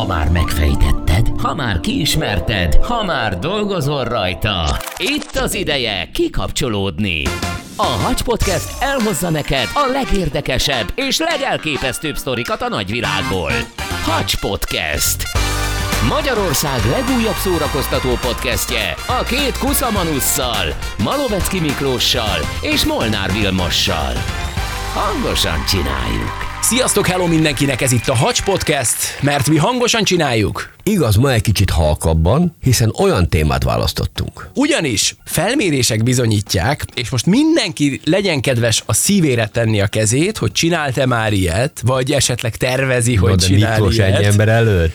Ha már megfejtetted, ha már kiismerted, ha már dolgozol rajta. Itt az ideje kikapcsolódni. A Hacs Podcast elhozza neked a legérdekesebb és legelképesztőbb sztorikat a nagyvilágból. Hacs Podcast. Magyarország legújabb szórakoztató podcastje a két kuszamanusszal, Malovecki Miklóssal és Molnár Vilmossal. Hangosan csináljuk! Sziasztok, hello mindenkinek, ez itt a Hacs Podcast, mert mi hangosan csináljuk. Igaz, ma egy kicsit halkabban, hiszen olyan témát választottunk. Ugyanis felmérések bizonyítják, és most mindenki legyen kedves a szívére tenni a kezét, hogy csinált-e már ilyet, vagy esetleg tervezi, hogy de csinál Miklós ilyet. egy ember előtt.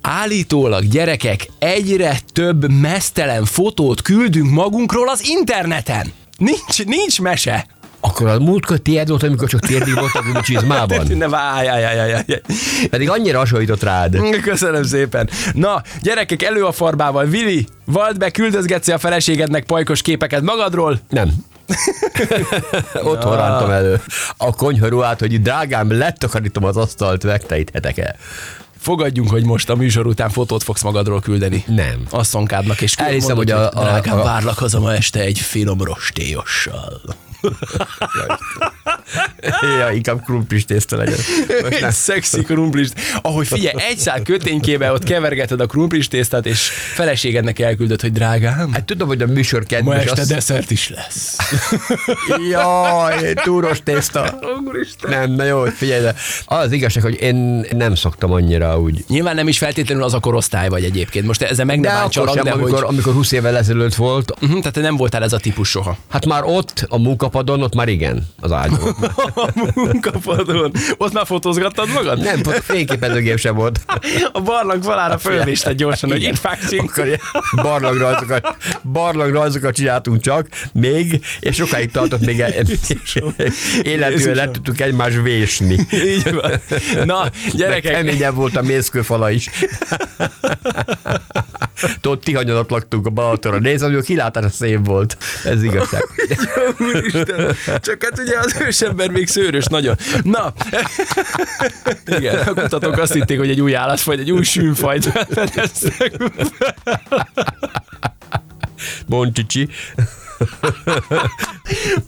Állítólag gyerekek egyre több mesztelen fotót küldünk magunkról az interneten. Nincs, nincs mese. Akkor a múltkor tiéd volt, amikor csak térdig voltak a csizmában. Ne várj, jaj, jaj, jaj, jaj. Pedig annyira hasonlított rád. Köszönöm szépen. Na, gyerekek, elő a farbával. Vili, vald be, küldözgetsz a feleségednek pajkos képeket magadról? Nem. Otthon rántam elő. A konyharuhát, hogy drágám, letakarítom az asztalt, megtejthetek el. Fogadjunk, hogy most a műsor után fotót fogsz magadról küldeni. Nem. Asszonykádnak, és Elhiszem, hogy a- a- drágám, a- várlak haza ma este egy finom rostélyossal. Ja, inkább krumplis tészta legyen. Most Egy szexi krumplist. Ahogy figyelj, egy szál köténykébe ott kevergeted a krumplis tésztát, és feleségednek elküldött, hogy drágám, Hát tudom, hogy a műsor ma kedves. este az... desszert is lesz. Jaj, túros tészta. Nem, na jó, figyelj, de az igazság, hogy én nem szoktam annyira úgy. Nyilván nem is feltétlenül az a korosztály vagy egyébként. Most ezzel meg De akkor bántsalak, sem, de amikor, hogy... amikor 20 évvel ezelőtt volt, Uh-huh, tehát te nem voltál ez a típus soha. hát már ott, a munkapadon, ott már igen, az ágyon. A munkapadon. Ott már fotózgattad magad? Nem, fényképezőgép sem volt. A barlang falára fölvésted gyorsan, hogy itt. Akkor barlangrajzokat, barlangrajzokat csináltunk csak, még, és sokáig tartott még életűen le tudtuk egymást vésni. Így van. Na, gyerekek, keményebb volt a mészkőfala is. Tudod, Tihanyon ott laktunk a Balatoron. Nézd, hogy a kilátás szép volt. Ez igazság. Úristen, csak hát ugye az ősember még szőrös nagyon. Na, igen, a kutatók azt hitték, hogy egy új állatfajt, egy új sűnfajt fedeztek. Moncsicsi.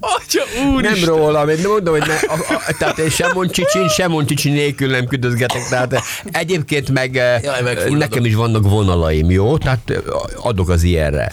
Atya úr Nem rólam, én mondom, hogy ne, a, a, tehát én sem Moncsicsin, sem Moncsicsi nélkül nem küldözgetek, tehát egyébként meg, Jaj, Jaj, nekem is vannak vonalaim, jó? Tehát adok az ilyenre.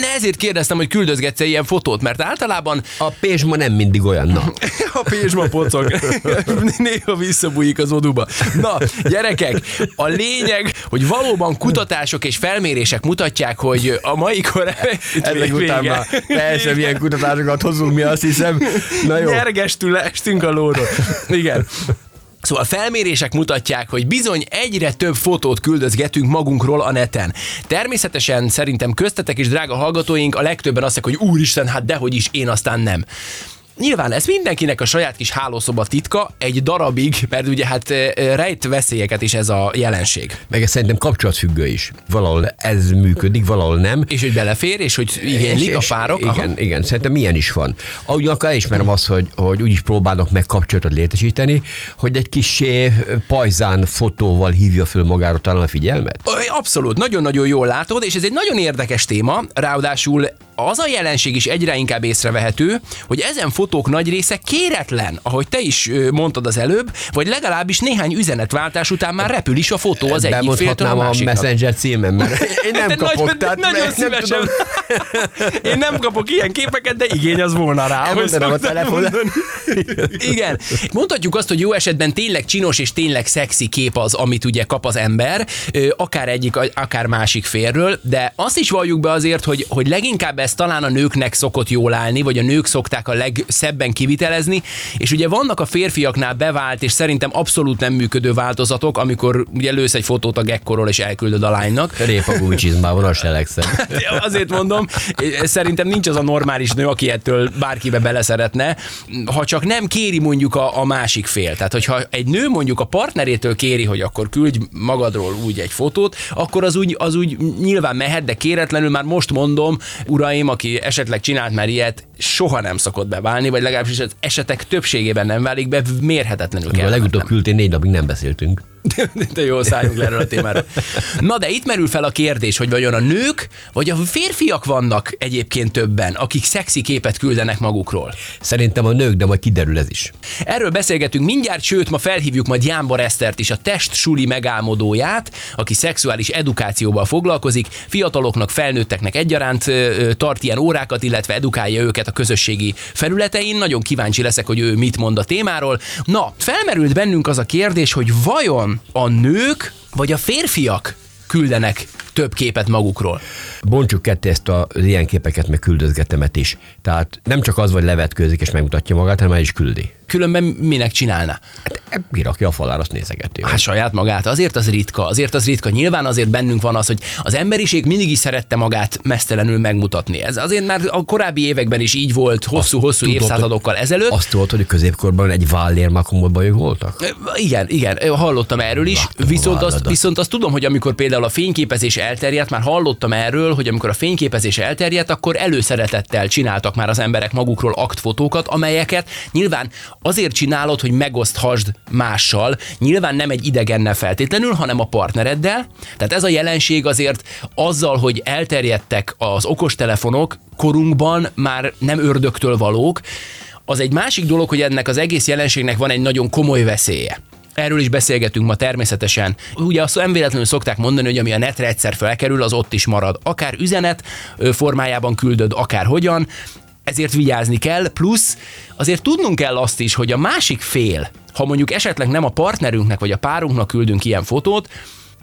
Ne, Ezért kérdeztem, hogy küldözgetsz -e ilyen fotót, mert általában A pézsma nem mindig olyan, na. a pézsma pocog. Néha visszabújik az oduba. Na, gyerekek, a lényeg, hogy valóban kutatások és felmérések mutatják, hogy a mai kor... Ezek után már persze milyen kutatásokat hozunk mi, azt hiszem. Na jó. Nyergestül estünk a lóról. Igen. Szóval felmérések mutatják, hogy bizony egyre több fotót küldözgetünk magunkról a neten. Természetesen szerintem köztetek is, drága hallgatóink, a legtöbben azt mondják, hogy úristen, hát dehogy is, én aztán nem. Nyilván ez mindenkinek a saját kis hálószoba titka, egy darabig, mert ugye hát rejt veszélyeket is ez a jelenség. Meg ez szerintem kapcsolatfüggő is. Valahol ez működik, valahol nem. És hogy belefér, és hogy igénylik És- a és párok. Igen, Aha. igen, szerintem ilyen is van. Ahogy akkor elismerem azt, hogy, hogy úgy is próbálnak meg kapcsolatot létesíteni, hogy egy kis pajzán fotóval hívja föl magára talán a figyelmet. Abszolút, nagyon-nagyon jól látod, és ez egy nagyon érdekes téma, ráadásul az a jelenség is egyre inkább észrevehető, hogy ezen fotók nagy része kéretlen, ahogy te is mondtad az előbb, vagy legalábbis néhány üzenetváltás után már repül is a fotó az egyik féltől a Bemondhatnám a, másiknak. Messenger címem, mert én nem De kapok, nagyon, tehát nagyon nem szívesen. tudom. Én nem kapok ilyen képeket, de igény az volna rá. Elmondanám a telefon. Igen. Mondhatjuk azt, hogy jó esetben tényleg csinos és tényleg szexi kép az, amit ugye kap az ember, akár egyik, akár másik félről, de azt is valljuk be azért, hogy, hogy leginkább ez talán a nőknek szokott jól állni, vagy a nők szokták a legszebben kivitelezni, és ugye vannak a férfiaknál bevált, és szerintem abszolút nem működő változatok, amikor ugye lősz egy fotót a gekkorról, és elküldöd a lánynak. Répa gúcsizmában, azt. Azért mondom, szerintem nincs az a normális nő, aki ettől bárkibe beleszeretne, ha csak nem kéri mondjuk a, a másik fél. Tehát, hogyha egy nő mondjuk a partnerétől kéri, hogy akkor küldj magadról úgy egy fotót, akkor az úgy, az úgy nyilván mehet, de kéretlenül már most mondom, uraim, aki esetleg csinált már ilyet, soha nem szokott beválni, vagy legalábbis az esetek többségében nem válik be, mérhetetlenül A legutóbb küldtél, négy napig nem beszéltünk. De jó, szálljunk le erről a témára. Na de itt merül fel a kérdés, hogy vajon a nők, vagy a férfiak vannak egyébként többen, akik szexi képet küldenek magukról. Szerintem a nők, de majd kiderül ez is. Erről beszélgetünk mindjárt, sőt, ma felhívjuk majd Jánbor Esztert is, a test suli megálmodóját, aki szexuális edukációval foglalkozik, fiataloknak, felnőtteknek egyaránt tart ilyen órákat, illetve edukálja őket a közösségi felületein. Nagyon kíváncsi leszek, hogy ő mit mond a témáról. Na, felmerült bennünk az a kérdés, hogy vajon a nők vagy a férfiak küldenek több képet magukról. Bontsuk ketté ezt az ilyen képeket, meg küldözgetemet is. Tehát nem csak az, hogy levetkőzik és megmutatja magát, hanem el is küldi. Különben minek csinálna? Hát kirakja a falára, azt nézegeti. Hát saját magát, azért az ritka, azért az ritka. Nyilván azért bennünk van az, hogy az emberiség mindig is szerette magát mesztelenül megmutatni. Ez azért már a korábbi években is így volt, hosszú-hosszú évszázadokkal ezelőtt. Azt tudod, hogy a középkorban egy vállér makomodbajok voltak? Igen, igen, hallottam erről is, Láttam viszont azt, viszont azt tudom, hogy amikor például a fényképezés elterjedt, már hallottam erről, hogy amikor a fényképezés elterjedt, akkor előszeretettel csináltak már az emberek magukról aktfotókat, amelyeket nyilván azért csinálod, hogy megoszthasd mással, nyilván nem egy idegennel feltétlenül, hanem a partnereddel. Tehát ez a jelenség azért azzal, hogy elterjedtek az okostelefonok, korunkban már nem ördögtől valók, az egy másik dolog, hogy ennek az egész jelenségnek van egy nagyon komoly veszélye. Erről is beszélgetünk ma természetesen. Ugye azt nem véletlenül szokták mondani, hogy ami a netre egyszer felkerül, az ott is marad. Akár üzenet formájában küldöd, akár hogyan. Ezért vigyázni kell, plusz azért tudnunk kell azt is, hogy a másik fél, ha mondjuk esetleg nem a partnerünknek vagy a párunknak küldünk ilyen fotót,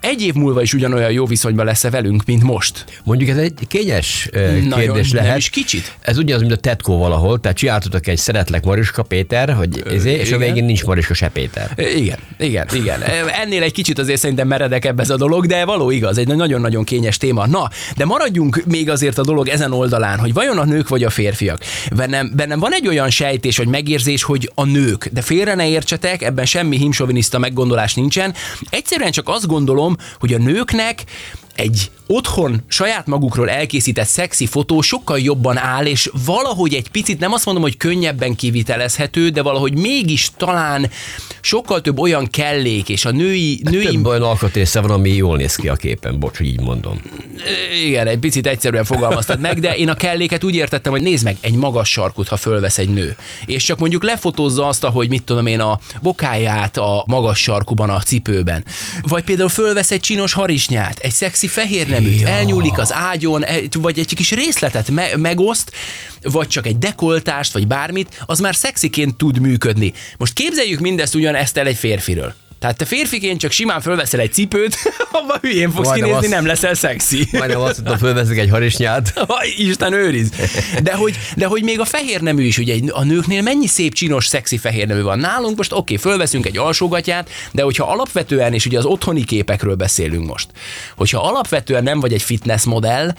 egy év múlva is ugyanolyan jó viszonyban lesz velünk, mint most. Mondjuk ez egy kényes Nagyon, kérdés nem lehet. is kicsit. Ez ugyanaz, mint a tetkó valahol, tehát csináltatok egy szeretlek Mariska Péter, hogy ezért, és a végén nincs Mariska se Péter. Igen, igen, igen. Ennél egy kicsit azért szerintem meredekebb ez a dolog, de való igaz, egy nagyon-nagyon kényes téma. Na, de maradjunk még azért a dolog ezen oldalán, hogy vajon a nők vagy a férfiak. Bennem, bennem van egy olyan sejtés vagy megérzés, hogy a nők, de félre ne értsetek, ebben semmi himsoviniszta meggondolás nincsen. Egyszerűen csak azt gondolom, hogy a nőknek egy otthon saját magukról elkészített szexi fotó sokkal jobban áll, és valahogy egy picit, nem azt mondom, hogy könnyebben kivitelezhető, de valahogy mégis talán sokkal több olyan kellék, és a női, női Több olyan alkatrésze van, ami jól néz ki a képen, bocs, hogy így mondom. igen, egy picit egyszerűen fogalmaztad meg, de én a kelléket úgy értettem, hogy nézd meg, egy magas sarkut, ha fölvesz egy nő, és csak mondjuk lefotózza azt, hogy mit tudom én, a bokáját a magas sarkuban, a cipőben. Vagy például fölvesz egy csinos harisnyát, egy szexi fehér neműt, Ja. elnyúlik az ágyon, e- vagy egy kis részletet me- megoszt, vagy csak egy dekoltást, vagy bármit, az már szexiként tud működni. Most képzeljük mindezt ugyanezt el egy férfiről. Tehát te férfiként csak simán fölveszel egy cipőt, abban hülyén fogsz Majdnem kinézni, azt- nem leszel szexi. Majdnem azt mondtam, fölveszek egy harisnyát. Ha, Isten őriz. De hogy, de hogy még a fehér nemű is, ugye a nőknél mennyi szép, csinos, szexi fehér nemű van. Nálunk most oké, okay, fölveszünk egy alsógatyát, de hogyha alapvetően, és ugye az otthoni képekről beszélünk most, hogyha alapvetően nem vagy egy fitness modell,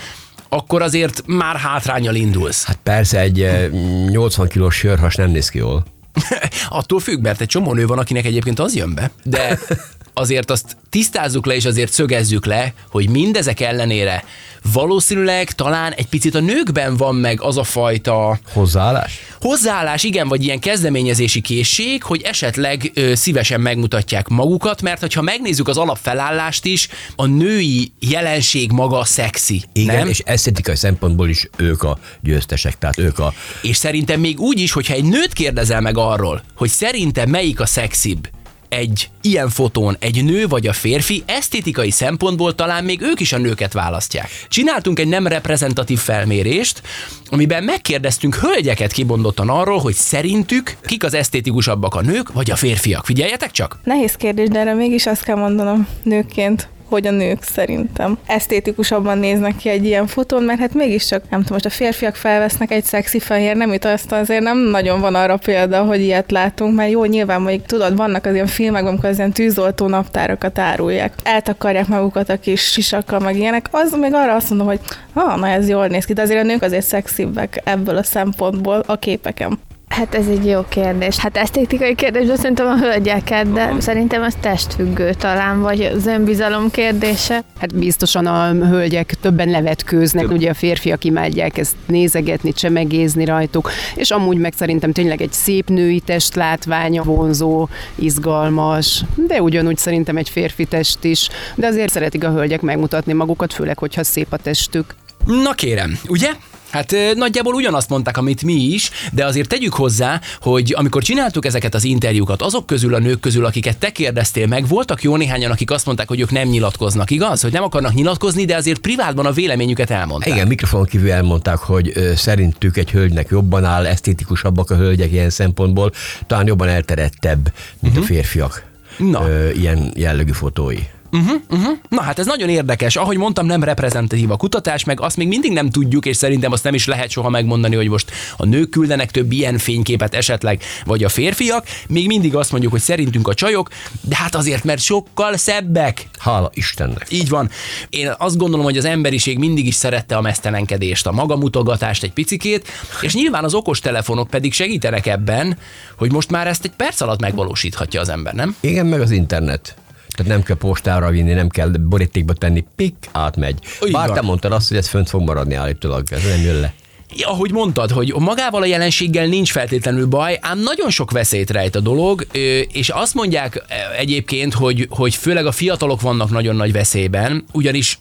akkor azért már hátrányal indulsz. Hát persze, egy eh, 80 kilós sörhas nem néz ki jól. Attól függ, mert egy csomó nő van, akinek egyébként az jön be. De azért azt tisztázzuk le, és azért szögezzük le, hogy mindezek ellenére valószínűleg talán egy picit a nőkben van meg az a fajta Hozzáállás? hozzáállás, igen, vagy ilyen kezdeményezési készség, hogy esetleg ö, szívesen megmutatják magukat, mert hogyha megnézzük az alapfelállást is, a női jelenség maga szexi, Igen, nem? és esztetikai szempontból is ők a győztesek, tehát ők a... És szerintem még úgy is, hogyha egy nőt kérdezel meg arról, hogy szerintem melyik a szexibb, egy ilyen fotón egy nő vagy a férfi, esztétikai szempontból talán még ők is a nőket választják. Csináltunk egy nem reprezentatív felmérést, amiben megkérdeztünk hölgyeket kibondottan arról, hogy szerintük kik az esztétikusabbak a nők vagy a férfiak. Figyeljetek csak! Nehéz kérdés, de erre mégis azt kell mondanom nőként, hogy a nők szerintem esztétikusabban néznek ki egy ilyen fotón, mert hát mégiscsak, nem tudom, most a férfiak felvesznek egy szexi fehér neműt, azt azért nem nagyon van arra példa, hogy ilyet látunk, mert jó, nyilván mondjuk tudod, vannak az ilyen filmekben, amikor az ilyen tűzoltó naptárakat árulják. Eltakarják magukat a kis sisakkal, meg ilyenek. Az még arra azt mondom, hogy ha, na ez jól néz ki, de azért a nők azért szexibbek ebből a szempontból a képeken. Hát ez egy jó kérdés. Hát esztétikai kérdés, de szerintem a hölgyeket, de szerintem ez testfüggő talán, vagy az önbizalom kérdése. Hát biztosan a hölgyek többen levetkőznek, ugye a férfiak imádják ezt nézegetni, csemegézni rajtuk, és amúgy meg szerintem tényleg egy szép női testlátványa, vonzó, izgalmas, de ugyanúgy szerintem egy férfi test is, de azért szeretik a hölgyek megmutatni magukat, főleg, hogyha szép a testük. Na kérem, ugye? Hát nagyjából ugyanazt mondták, amit mi is, de azért tegyük hozzá, hogy amikor csináltuk ezeket az interjúkat, azok közül a nők közül, akiket te kérdeztél meg, voltak jó néhányan, akik azt mondták, hogy ők nem nyilatkoznak, igaz? Hogy nem akarnak nyilatkozni, de azért privátban a véleményüket elmondták. Igen, mikrofonon kívül elmondták, hogy szerintük egy hölgynek jobban áll, esztétikusabbak a hölgyek ilyen szempontból, talán jobban elterettebb, mint uh-huh. a férfiak. Na. Ö, ilyen jellegű fotói. Uh-huh, uh-huh. Na hát ez nagyon érdekes. Ahogy mondtam, nem reprezentatív a kutatás, meg azt még mindig nem tudjuk, és szerintem azt nem is lehet soha megmondani, hogy most a nők küldenek több ilyen fényképet esetleg, vagy a férfiak. Még mindig azt mondjuk, hogy szerintünk a csajok, de hát azért, mert sokkal szebbek. Hála Istennek. Így van. Én azt gondolom, hogy az emberiség mindig is szerette a mesztelenkedést, a magamutogatást egy picikét, és nyilván az okos telefonok pedig segítenek ebben, hogy most már ezt egy perc alatt megvalósíthatja az ember, nem? Igen, meg az internet. Tehát nem kell postára vinni, nem kell borítékba tenni, pik, átmegy. Így Bár van. te mondtad azt, hogy ez fönt fog maradni állítólag, ez nem jön le. ahogy mondtad, hogy magával a jelenséggel nincs feltétlenül baj, ám nagyon sok veszélyt rejt a dolog, és azt mondják egyébként, hogy, hogy főleg a fiatalok vannak nagyon nagy veszélyben, ugyanis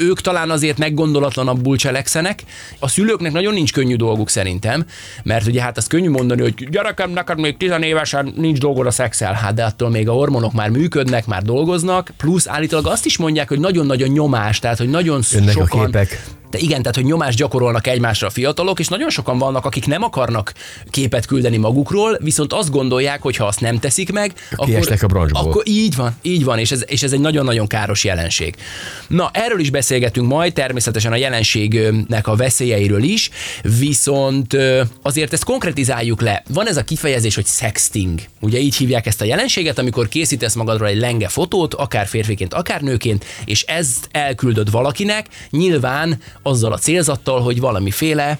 ők talán azért meggondolatlanabbul cselekszenek. A szülőknek nagyon nincs könnyű dolguk szerintem, mert ugye hát az könnyű mondani, hogy gyerekem, neked még tizenévesen nincs dolgod a szexel, hát de attól még a hormonok már működnek, már dolgoznak, plusz állítólag azt is mondják, hogy nagyon-nagyon nyomás, tehát hogy nagyon Jönnek a sokan... képek. De igen, tehát hogy nyomást gyakorolnak egymásra a fiatalok, és nagyon sokan vannak, akik nem akarnak képet küldeni magukról, viszont azt gondolják, hogy ha azt nem teszik meg, Kiesnek a akkor így van, így van, és ez, és ez egy nagyon-nagyon káros jelenség. Na, erről is beszélgetünk majd, természetesen a jelenségnek a veszélyeiről is, viszont azért ezt konkretizáljuk le. Van ez a kifejezés, hogy sexting. Ugye így hívják ezt a jelenséget, amikor készítesz magadról egy lenge fotót, akár férfiként, akár nőként, és ezt elküldöd valakinek, nyilván azzal a célzattal, hogy valamiféle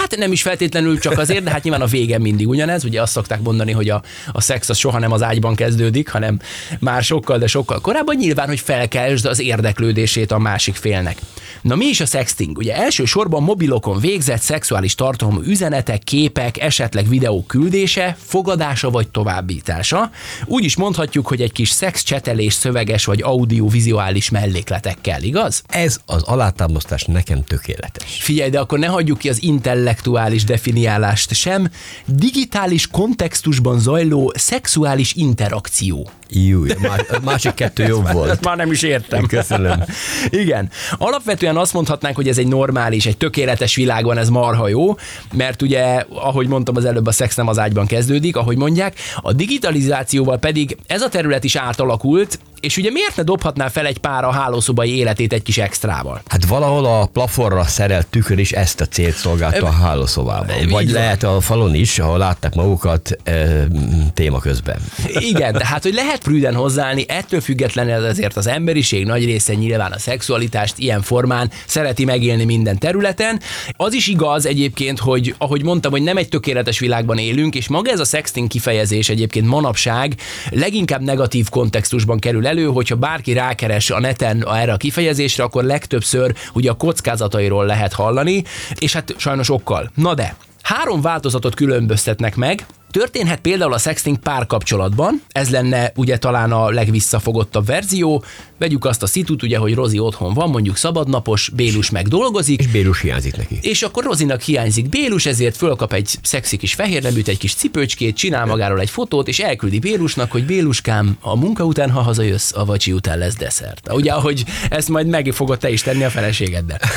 Hát nem is feltétlenül csak azért, de hát nyilván a vége mindig ugyanez. Ugye azt szokták mondani, hogy a, a szex az soha nem az ágyban kezdődik, hanem már sokkal, de sokkal korábban nyilván, hogy felkeltsd az érdeklődését a másik félnek. Na mi is a sexting? Ugye elsősorban mobilokon végzett szexuális tartalmú üzenetek, képek, esetleg videók küldése, fogadása vagy továbbítása. Úgy is mondhatjuk, hogy egy kis szex csetelés szöveges vagy audiovizuális mellékletekkel, igaz? Ez az alátámasztás nekem tökéletes. Figyelj, de akkor ne hagyjuk ki az intellektuális definiálást sem. Digitális kontextusban zajló szexuális interakció. Jó, a másik kettő jobb volt. Ezt már nem is értem. Köszönöm. Igen. Alapvetően azt mondhatnánk, hogy ez egy normális, egy tökéletes világban ez marha jó, mert ugye, ahogy mondtam az előbb, a szex nem az ágyban kezdődik, ahogy mondják, a digitalizációval pedig ez a terület is átalakult, és ugye miért ne dobhatná fel egy pár a hálószobai életét egy kis extrával? Hát valahol a plafonra szerelt tükör is ezt a célt szolgálta a hálószobában. Vagy van. lehet a falon is, ahol látták magukat e, téma közben. Igen, tehát hogy lehet prűden hozzáállni, ettől függetlenül azért az emberiség nagy része nyilván a szexualitást ilyen formán szereti megélni minden területen. Az is igaz egyébként, hogy ahogy mondtam, hogy nem egy tökéletes világban élünk, és maga ez a sexting kifejezés egyébként manapság leginkább negatív kontextusban kerül elő, hogyha bárki rákeres a neten erre a kifejezésre, akkor legtöbbször ugye a kockázatairól lehet hallani, és hát sajnos okkal. Na de, három változatot különböztetnek meg, Történhet például a sexting párkapcsolatban, ez lenne ugye talán a legvisszafogottabb verzió. Vegyük azt a szitut, ugye, hogy Rozi otthon van, mondjuk szabadnapos, Bélus meg dolgozik, És Bérus hiányzik neki. és akkor Rozinak hiányzik Bélus, ezért fölkap egy szexi kis fehér neműt, egy kis cipőcskét, csinál magáról egy fotót, és elküldi Bélusnak, hogy Béluskám, a munka után, ha hazajössz, a vacsi után lesz desszert. Ugye, ahogy ezt majd meg fogod te is tenni a feleségeddel.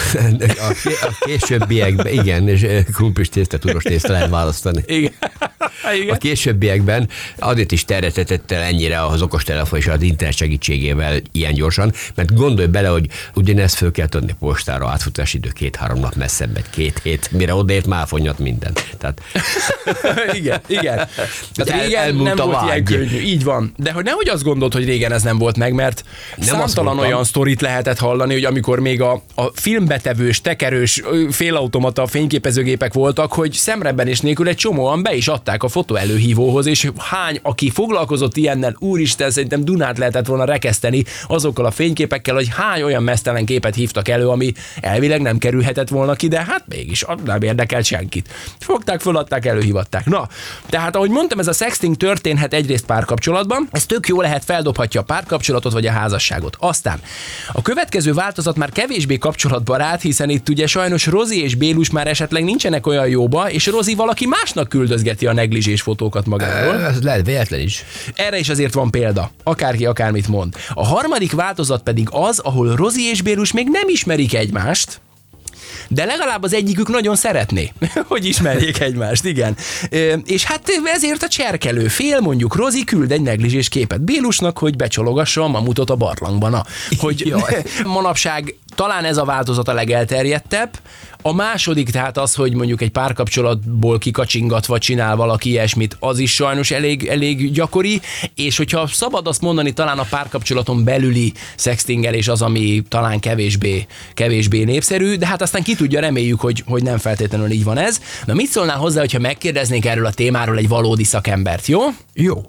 A, a későbbiekben, igen, és eh, krumplis tészta, turos tészta lehet választani. Igen. a későbbiekben azért is terjedhetett el ennyire az okostelefon és az internet segítségével ilyen gyorsan, mert gondolj bele, hogy ugyanezt föl kell adni postára, átfutási idő két-három nap messzebb, egy két hét, mire odaért már fonyat minden. Tehát igen, igen. Tehát El- régen nem volt ilyen vágy. könnyű. Így van. De hogy nehogy azt gondolt, hogy régen ez nem volt meg, mert Nem számtalan olyan sztorit lehetett hallani, hogy amikor még a, a filmbetevős, tekerős, félautomata fényképezőgépek voltak, hogy szemrebbenés nélkül egy csomóan be is adták a fotó előhívóhoz, és hány, aki foglalkozott ilyennel, úristen, szerintem Dunát lehetett volna rekeszteni azokkal a fényképekkel, hogy hány olyan mesztelen képet hívtak elő, ami elvileg nem kerülhetett volna ki, de hát mégis nem érdekelt senkit. Fogták, föladták, előhívatták. Na, tehát ahogy mondtam, ez a sexting történhet egyrészt párkapcsolatban, ez tök jó lehet, feldobhatja a párkapcsolatot vagy a házasságot. Aztán a következő változat már kevésbé kapcsolatbarát, hiszen itt ugye sajnos Rozi és Bélus már esetleg nincsenek olyan jóba, és Rozi valaki másnak küldözgeti a negligés fotókat magáról. ez lehet véletlen is. Erre is azért van példa, akárki akármit mond. A harmadik változat pedig az, ahol Rozi és Bélus még nem ismerik egymást, de legalább az egyikük nagyon szeretné, hogy ismerjék egymást, igen. És hát ezért a cserkelő fél, mondjuk Rozi küld egy negligés képet Bélusnak, hogy becsologassa a mamutot a barlangban. Na, Hogy Jaj. manapság talán ez a változat a legelterjedtebb. A második tehát az, hogy mondjuk egy párkapcsolatból kikacsingatva csinál valaki ilyesmit, az is sajnos elég, elég gyakori, és hogyha szabad azt mondani, talán a párkapcsolaton belüli sextingelés az, ami talán kevésbé, kevésbé népszerű, de hát aztán ki tudja, reméljük, hogy, hogy nem feltétlenül így van ez. Na mit szólnál hozzá, hogyha megkérdeznék erről a témáról egy valódi szakembert, jó? Jó.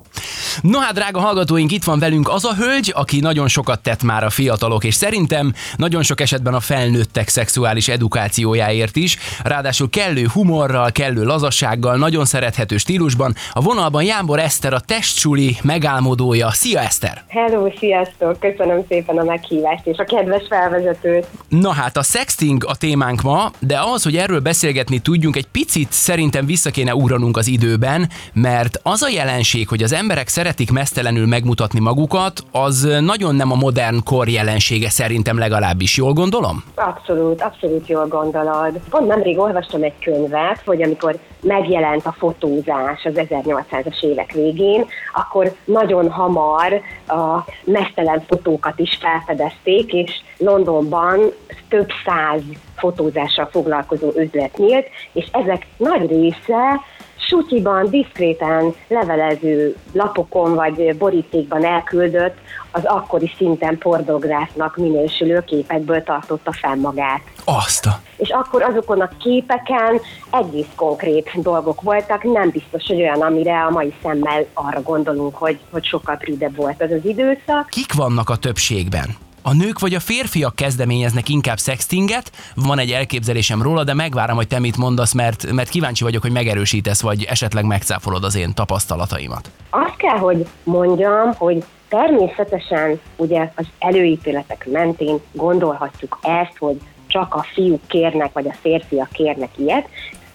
No hát, drága hallgatóink, itt van velünk az a hölgy, aki nagyon sokat tett már a fiatalok, és szerintem nagyon sok esetben a felnőttek szexuális edukációjáért is, ráadásul kellő humorral, kellő lazassággal, nagyon szerethető stílusban. A vonalban Jámbor Eszter, a testcsuli megálmodója. Szia Eszter! Hello, sziasztok! Köszönöm szépen a meghívást és a kedves felvezetőt. Na hát a sexting a témánk ma, de ahhoz, hogy erről beszélgetni tudjunk, egy picit szerintem vissza kéne ugranunk az időben, mert az a jelenség, hogy az emberek szeretik mesztelenül megmutatni magukat, az nagyon nem a modern kor jelensége szerintem legalábbis. Jól gondolom? Abszolút, abszolút jól gondolod. Pont nemrég olvastam egy könyvet, hogy amikor megjelent a fotózás az 1800-as évek végén, akkor nagyon hamar a mesztelen fotókat is felfedezték, és Londonban több száz fotózással foglalkozó üzlet nyílt, és ezek nagy része sutyiban, diszkréten levelező lapokon vagy borítékban elküldött, az akkori szinten pornográfnak minősülő képekből tartotta fenn magát. Azt. És akkor azokon a képeken egész konkrét dolgok voltak, nem biztos, hogy olyan, amire a mai szemmel arra gondolunk, hogy, hogy sokkal prűdebb volt az az időszak. Kik vannak a többségben? A nők vagy a férfiak kezdeményeznek inkább sextinget? Van egy elképzelésem róla, de megvárom, hogy te mit mondasz, mert, mert kíváncsi vagyok, hogy megerősítesz, vagy esetleg megcáfolod az én tapasztalataimat. Azt kell, hogy mondjam, hogy természetesen ugye az előítéletek mentén gondolhatjuk ezt, hogy csak a fiúk kérnek, vagy a férfiak kérnek ilyet,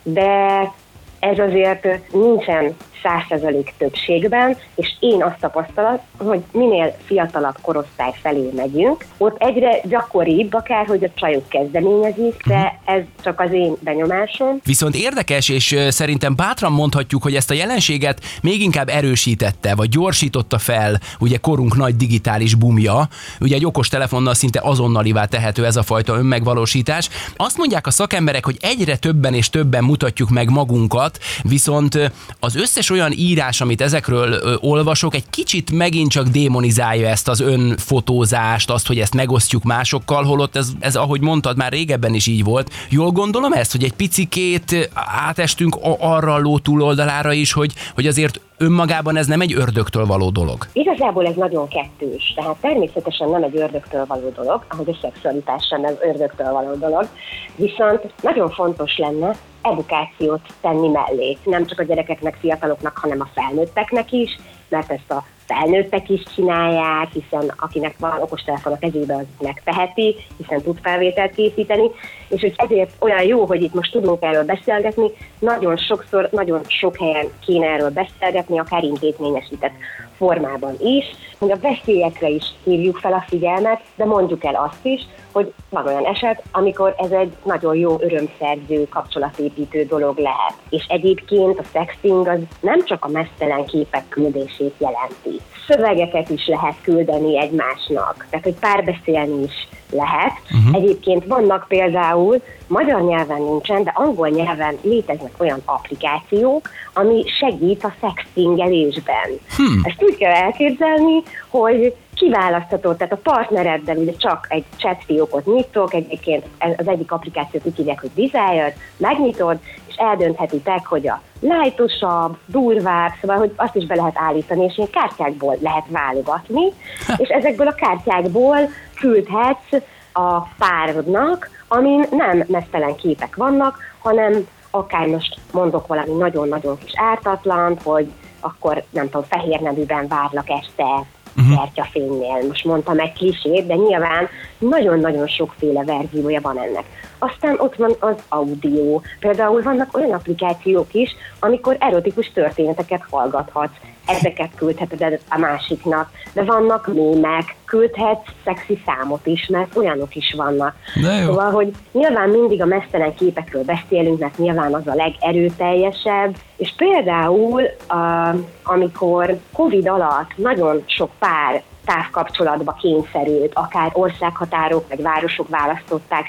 de ez azért nincsen százszerzalék többségben, és én azt tapasztalat, hogy minél fiatalabb korosztály felé megyünk, ott egyre gyakoribb akár, hogy a csajok kezdeményezik, de ez csak az én benyomásom. Viszont érdekes, és szerintem bátran mondhatjuk, hogy ezt a jelenséget még inkább erősítette, vagy gyorsította fel, ugye korunk nagy digitális bumja, ugye egy okos telefonnal szinte azonnalivá tehető ez a fajta önmegvalósítás. Azt mondják a szakemberek, hogy egyre többen és többen mutatjuk meg magunkat, viszont az összes olyan írás, amit ezekről ö, olvasok, egy kicsit megint csak démonizálja ezt az önfotózást, azt, hogy ezt megosztjuk másokkal, holott ez, ez, ahogy mondtad, már régebben is így volt. Jól gondolom ezt, hogy egy picikét átestünk arra a ló túloldalára is, hogy, hogy azért önmagában ez nem egy ördögtől való dolog. Igazából ez nagyon kettős, tehát természetesen nem egy ördögtől való dolog, ahogy a szexualitás sem ez ördögtől való dolog, viszont nagyon fontos lenne edukációt tenni mellé, nem csak a gyerekeknek, fiataloknak, hanem a felnőtteknek is, mert ezt a felnőttek is csinálják, hiszen akinek van okostelefon a kezébe, az megteheti, hiszen tud felvételt készíteni, és hogy ezért olyan jó, hogy itt most tudunk erről beszélgetni, nagyon sokszor, nagyon sok helyen kéne erről beszélgetni, akár intézményesített formában is, hogy a veszélyekre is hívjuk fel a figyelmet, de mondjuk el azt is, hogy van olyan eset, amikor ez egy nagyon jó örömszerző, kapcsolatépítő dolog lehet. És egyébként a sexting az nem csak a mesztelen képek küldését jelenti. Szövegeket is lehet küldeni egymásnak, tehát hogy párbeszélni is lehet. Uh-huh. Egyébként vannak például, magyar nyelven nincsen, de angol nyelven léteznek olyan applikációk, ami segít a szextingelésben. Hmm. Ezt úgy kell elképzelni, hogy kiválasztható, tehát a partnereddel ugye csak egy chat fiókot nyitok, egyébként az egyik applikációt úgy hívják, hogy Desire, megnyitod, és eldönthetitek, hogy a lightosabb, durvább, szóval, hogy azt is be lehet állítani, és ilyen kártyákból lehet válogatni, és ezekből a kártyákból küldhetsz a párodnak, amin nem mesztelen képek vannak, hanem akár most mondok valami nagyon-nagyon kis ártatlan, hogy akkor nem tudom, fehér nevűben várlak este uh-huh. Most mondtam egy klisét, de nyilván nagyon-nagyon sokféle verziója van ennek. Aztán ott van az audio. Például vannak olyan applikációk is, amikor erotikus történeteket hallgathatsz. Ezeket küldheted a másiknak. De vannak mémek, küldhetsz szexi számot is, mert olyanok is vannak. Szóval, hogy nyilván mindig a mesztelen képekről beszélünk, mert nyilván az a legerőteljesebb, és például amikor Covid alatt nagyon sok pár távkapcsolatba kényszerült, akár országhatárok vagy városok választották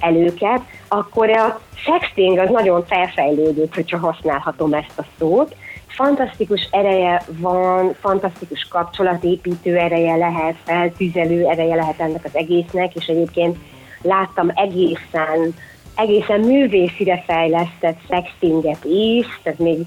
el őket, akkor a sexting az nagyon felfejlődött, hogyha használhatom ezt a szót. Fantasztikus ereje van, fantasztikus kapcsolatépítő ereje lehet, feltüzelő ereje lehet ennek az egésznek, és egyébként láttam egészen egészen művészire fejlesztett sextinget is, tehát még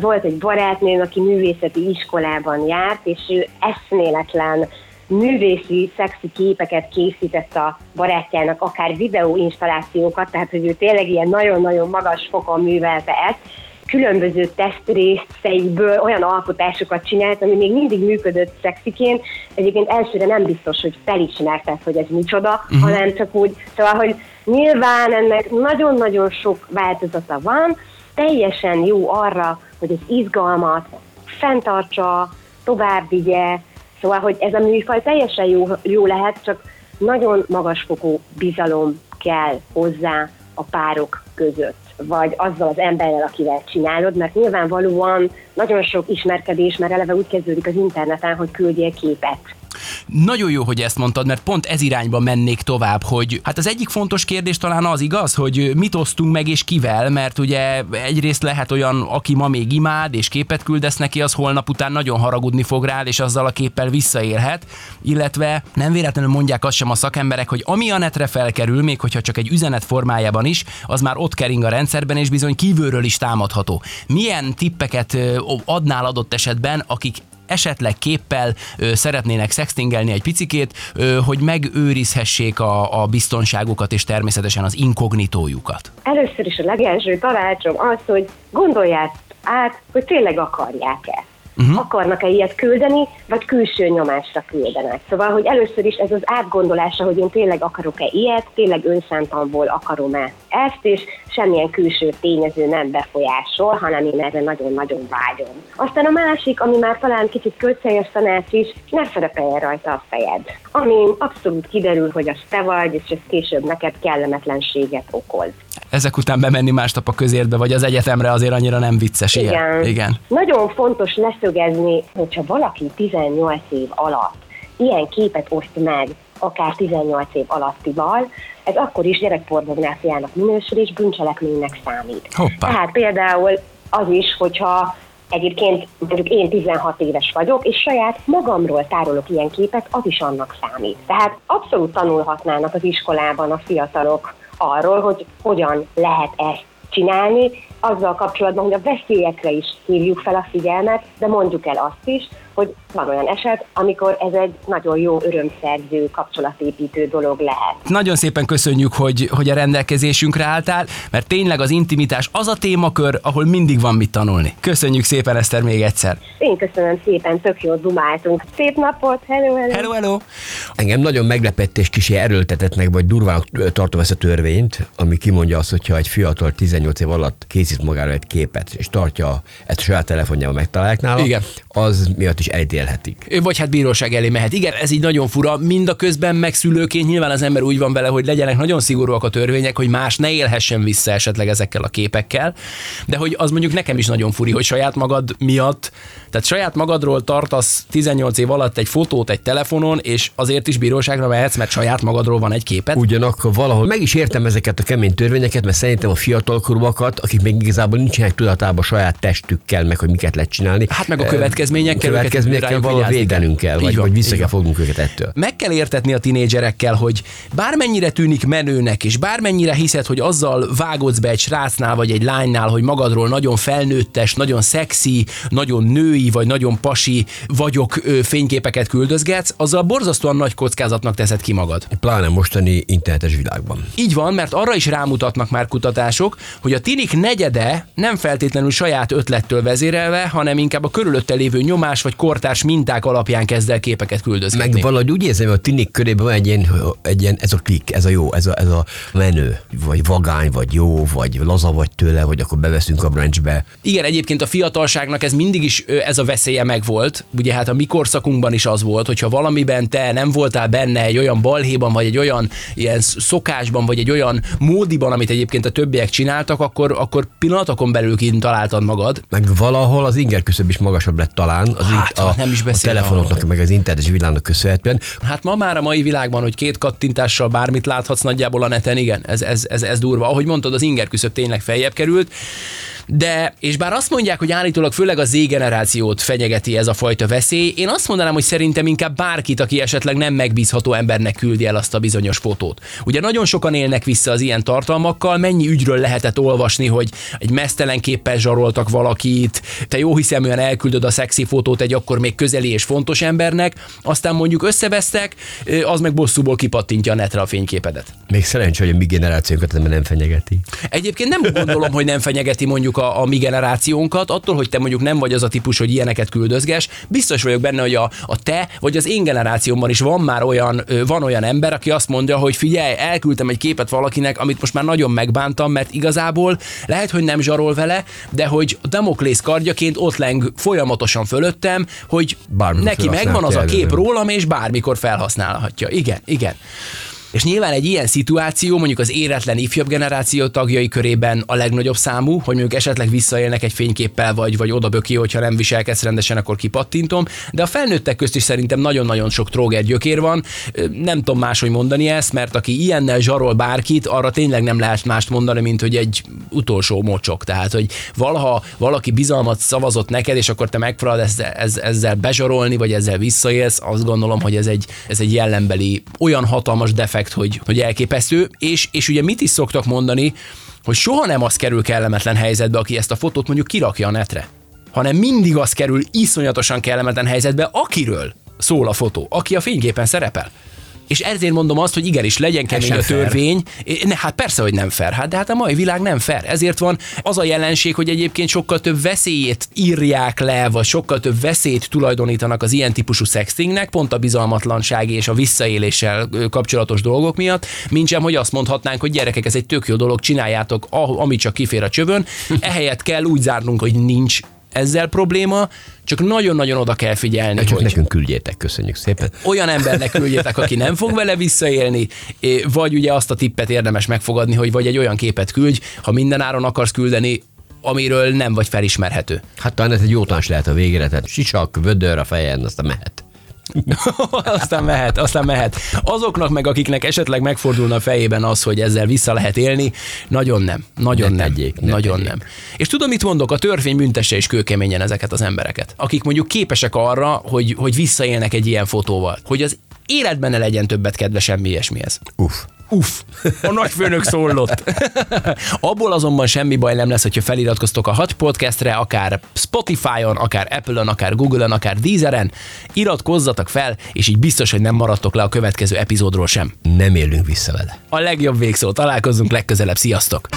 volt egy barátnőm, aki művészeti iskolában járt, és ő eszméletlen művészi, szexi képeket készített a barátjának, akár videóinstallációkat, tehát hogy ő tényleg ilyen nagyon-nagyon magas fokon művelte ezt, különböző tesztrészeiből olyan alkotásokat csinált, ami még mindig működött szexiként. Egyébként elsőre nem biztos, hogy felismerted, hogy ez micsoda, uh-huh. hanem csak úgy, szóval, hogy nyilván ennek nagyon-nagyon sok változata van, teljesen jó arra, hogy az izgalmat fenntartsa, tovább vigye, Szóval, hogy ez a műfaj teljesen jó, jó lehet, csak nagyon magasfokú bizalom kell hozzá a párok között, vagy azzal az emberrel, akivel csinálod, mert nyilvánvalóan nagyon sok ismerkedés már eleve úgy kezdődik az interneten, hogy küldjél képet nagyon jó, hogy ezt mondtad, mert pont ez irányba mennék tovább, hogy hát az egyik fontos kérdés talán az igaz, hogy mit osztunk meg és kivel, mert ugye egyrészt lehet olyan, aki ma még imád és képet küldesz neki, az holnap után nagyon haragudni fog rá, és azzal a képpel visszaélhet, illetve nem véletlenül mondják azt sem a szakemberek, hogy ami a netre felkerül, még hogyha csak egy üzenet formájában is, az már ott kering a rendszerben, és bizony kívülről is támadható. Milyen tippeket adnál adott esetben, akik esetleg képpel ö, szeretnének sextingelni egy picikét, ö, hogy megőrizhessék a, a biztonságukat és természetesen az inkognitójukat? Először is a legelső tanácsom az, hogy gondolják át, hogy tényleg akarják-e uh-huh. akarnak-e ilyet küldeni, vagy külső nyomásra küldenek. Szóval, hogy először is ez az átgondolása, hogy én tényleg akarok-e ilyet, tényleg önszántamból akarom-e ezt, és semmilyen külső tényező nem befolyásol, hanem én erre nagyon-nagyon vágyom. Aztán a másik, ami már talán kicsit költséges tanács is, ne szerepeljen rajta a fejed. Ami abszolút kiderül, hogy az te vagy, és ez később neked kellemetlenséget okoz ezek után bemenni másnap a közértbe, vagy az egyetemre azért annyira nem vicces. Igen. Igen. Igen. Nagyon fontos leszögezni, hogyha valaki 18 év alatt ilyen képet oszt meg, akár 18 év alattival, ez akkor is gyerekpornográfiának minősül és bűncselekménynek számít. Hoppá. Tehát például az is, hogyha Egyébként mondjuk én 16 éves vagyok, és saját magamról tárolok ilyen képet, az is annak számít. Tehát abszolút tanulhatnának az iskolában a fiatalok arról, hogy hogyan lehet ezt csinálni, azzal kapcsolatban, hogy a veszélyekre is hívjuk fel a figyelmet, de mondjuk el azt is, hogy van olyan eset, amikor ez egy nagyon jó örömszerző, kapcsolatépítő dolog lehet. Nagyon szépen köszönjük, hogy, hogy a rendelkezésünkre álltál, mert tényleg az intimitás az a témakör, ahol mindig van mit tanulni. Köszönjük szépen, Eszter, még egyszer. Én köszönöm szépen, tök jó dumáltunk. Szép napot, hello, hello. Hello, hello. Engem nagyon meglepett és kicsi erőltetett meg, vagy durván tartom ezt a törvényt, ami kimondja azt, hogyha egy fiatal 18 év alatt készít magára egy képet, és tartja ezt a saját telefonjával megtalálják nála, Igen. az miatt is elítélhetik. Vagy hát bíróság elé mehet. Igen, ez így nagyon fura. Mind a közben megszülőként nyilván az ember úgy van vele, hogy legyenek nagyon szigorúak a törvények, hogy más ne élhessen vissza esetleg ezekkel a képekkel. De hogy az mondjuk nekem is nagyon furi, hogy saját magad miatt, tehát saját magadról tartasz 18 év alatt egy fotót egy telefonon, és azért is bíróságra mehetsz, mert saját magadról van egy képet. Ugyanakkor valahol meg is értem ezeket a kemény törvényeket, mert szerintem a fiatalkorúakat, akik még igazából nincsenek tudatában saját testükkel, meg hogy miket lehet csinálni. Hát meg a következményekkel, következményekkel valahol vigyázni kell. védenünk kell, vagy, van, vagy vissza kell fognunk őket ettől. meg kell értetni a tinédzserekkel, hogy bármennyire tűnik menőnek, és bármennyire hiszed, hogy azzal vágodsz be egy srácnál vagy egy lánynál, hogy magadról nagyon felnőttes, nagyon szexi, nagyon női vagy nagyon pasi vagyok fényképeket küldözgetsz, azzal borzasztóan nagy kockázatnak teszed ki magad. Pláne mostani internetes világban. Így van, mert arra is rámutatnak már kutatások, hogy a tinik negyede nem feltétlenül saját ötlettől vezérelve, hanem inkább a körülötte lévő nyomás vagy kortárs minták alapján kezd el képeket küldözgetni. Meg valahogy úgy érzem, hogy a tinik körében van egy ilyen, egy ilyen, ez a klik, ez a jó, ez a, ez a menő, vagy vagány, vagy jó, vagy laza vagy tőle, vagy akkor beveszünk a branchbe. Igen, egyébként a fiatalságnak ez mindig is ez a veszélye megvolt. Ugye hát a mi korszakunkban is az volt, hogyha valamiben te nem voltál benne egy olyan balhéban, vagy egy olyan ilyen szokásban, vagy egy olyan módiban, amit egyébként a többiek csináltak, akkor, akkor pillanatokon belül kint találtad magad. Meg valahol az inger küszöb is magasabb lett talán, az Hát, a, nem is a telefonoknak, meg az internetes világnak köszönhetően. Hát ma már a mai világban, hogy két kattintással bármit láthatsz nagyjából a neten, igen, ez, ez, ez, ez durva. Ahogy mondtad, az inger küszöb tényleg feljebb került, de, és bár azt mondják, hogy állítólag főleg a Z generációt fenyegeti ez a fajta veszély, én azt mondanám, hogy szerintem inkább bárkit, aki esetleg nem megbízható embernek küldi el azt a bizonyos fotót. Ugye nagyon sokan élnek vissza az ilyen tartalmakkal, mennyi ügyről lehetett olvasni, hogy egy mesztelen képpel zsaroltak valakit, te jó hiszeműen elküldöd a szexi fotót egy akkor még közeli és fontos embernek, aztán mondjuk összevesztek, az meg bosszúból kipattintja a netre a fényképedet. Még szerencsé, hogy a mi generációnkat nem fenyegeti. Egyébként nem gondolom, hogy nem fenyegeti mondjuk a, a mi generációnkat, attól, hogy te mondjuk nem vagy az a típus, hogy ilyeneket küldözges, biztos vagyok benne, hogy a, a te vagy az én generációmban is van már olyan, van olyan ember, aki azt mondja, hogy figyelj, elküldtem egy képet valakinek, amit most már nagyon megbántam, mert igazából lehet, hogy nem zsarol vele, de hogy Damoklész kardjaként ott leng folyamatosan fölöttem, hogy Bármikor neki megvan az a kép rólam, és bármikor felhasználhatja. Igen, igen. És nyilván egy ilyen szituáció mondjuk az éretlen ifjabb generáció tagjai körében a legnagyobb számú, hogy mondjuk esetleg visszaélnek egy fényképpel, vagy, vagy odaböki, hogyha nem viselkedsz rendesen, akkor kipattintom. De a felnőttek közt is szerintem nagyon-nagyon sok tróger gyökér van. Nem tudom máshogy mondani ezt, mert aki ilyennel zsarol bárkit, arra tényleg nem lehet mást mondani, mint hogy egy utolsó mocsok. Tehát, hogy valaha valaki bizalmat szavazott neked, és akkor te megpróbálod ezzel, ezzel bezsarolni, vagy ezzel visszaélsz, azt gondolom, hogy ez egy, ez egy jellembeli olyan hatalmas defekt, hogy, hogy elképesztő. És, és ugye mit is szoktak mondani, hogy soha nem az kerül kellemetlen helyzetbe, aki ezt a fotót mondjuk kirakja a netre, hanem mindig az kerül iszonyatosan kellemetlen helyzetbe, akiről szól a fotó, aki a fényképen szerepel. És ezért mondom azt, hogy igenis legyen kemény a fair. törvény. Ne, hát persze, hogy nem fair. Hát, de hát a mai világ nem fair. Ezért van az a jelenség, hogy egyébként sokkal több veszélyét írják le, vagy sokkal több veszélyt tulajdonítanak az ilyen típusú sextingnek, pont a bizalmatlansági és a visszaéléssel kapcsolatos dolgok miatt, mint sem, hogy azt mondhatnánk, hogy gyerekek, ez egy tök jó dolog, csináljátok, ah- ami csak kifér a csövön. Ehelyett kell úgy zárnunk, hogy nincs ezzel probléma, csak nagyon-nagyon oda kell figyelni, Csak hogy nekünk küldjétek, köszönjük szépen. olyan embernek küldjetek, aki nem fog vele visszaélni, vagy ugye azt a tippet érdemes megfogadni, hogy vagy egy olyan képet küldj, ha minden áron akarsz küldeni, amiről nem vagy felismerhető. Hát talán ez egy jó tanács lehet a végére, tehát sisak, vödör a fejen, aztán mehet. aztán mehet, aztán mehet. Azoknak meg, akiknek esetleg megfordulna a fejében az, hogy ezzel vissza lehet élni, nagyon nem. Nagyon Ne nem. tegyék, ne nagyon tegyék. nem. És tudom, mit mondok, a törvény büntesse is kőkeményen ezeket az embereket, akik mondjuk képesek arra, hogy, hogy visszaélnek egy ilyen fotóval. Hogy az életben ne legyen többet kedve semmi ilyesmihez. Uff. Uff, a nagyfőnök szólott. Abból azonban semmi baj nem lesz, hogyha feliratkoztok a Hat Podcastre, akár Spotify-on, akár Apple-on, akár Google-on, akár Deezeren. Iratkozzatok fel, és így biztos, hogy nem maradtok le a következő epizódról sem. Nem élünk vissza vele. A legjobb végszó. Találkozzunk legközelebb. Sziasztok!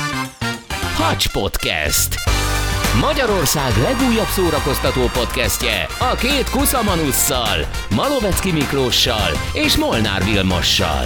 Hacs Podcast. Magyarország legújabb szórakoztató podcastje a két kuszamanusszal, Malovecki Miklóssal és Molnár Vilmossal.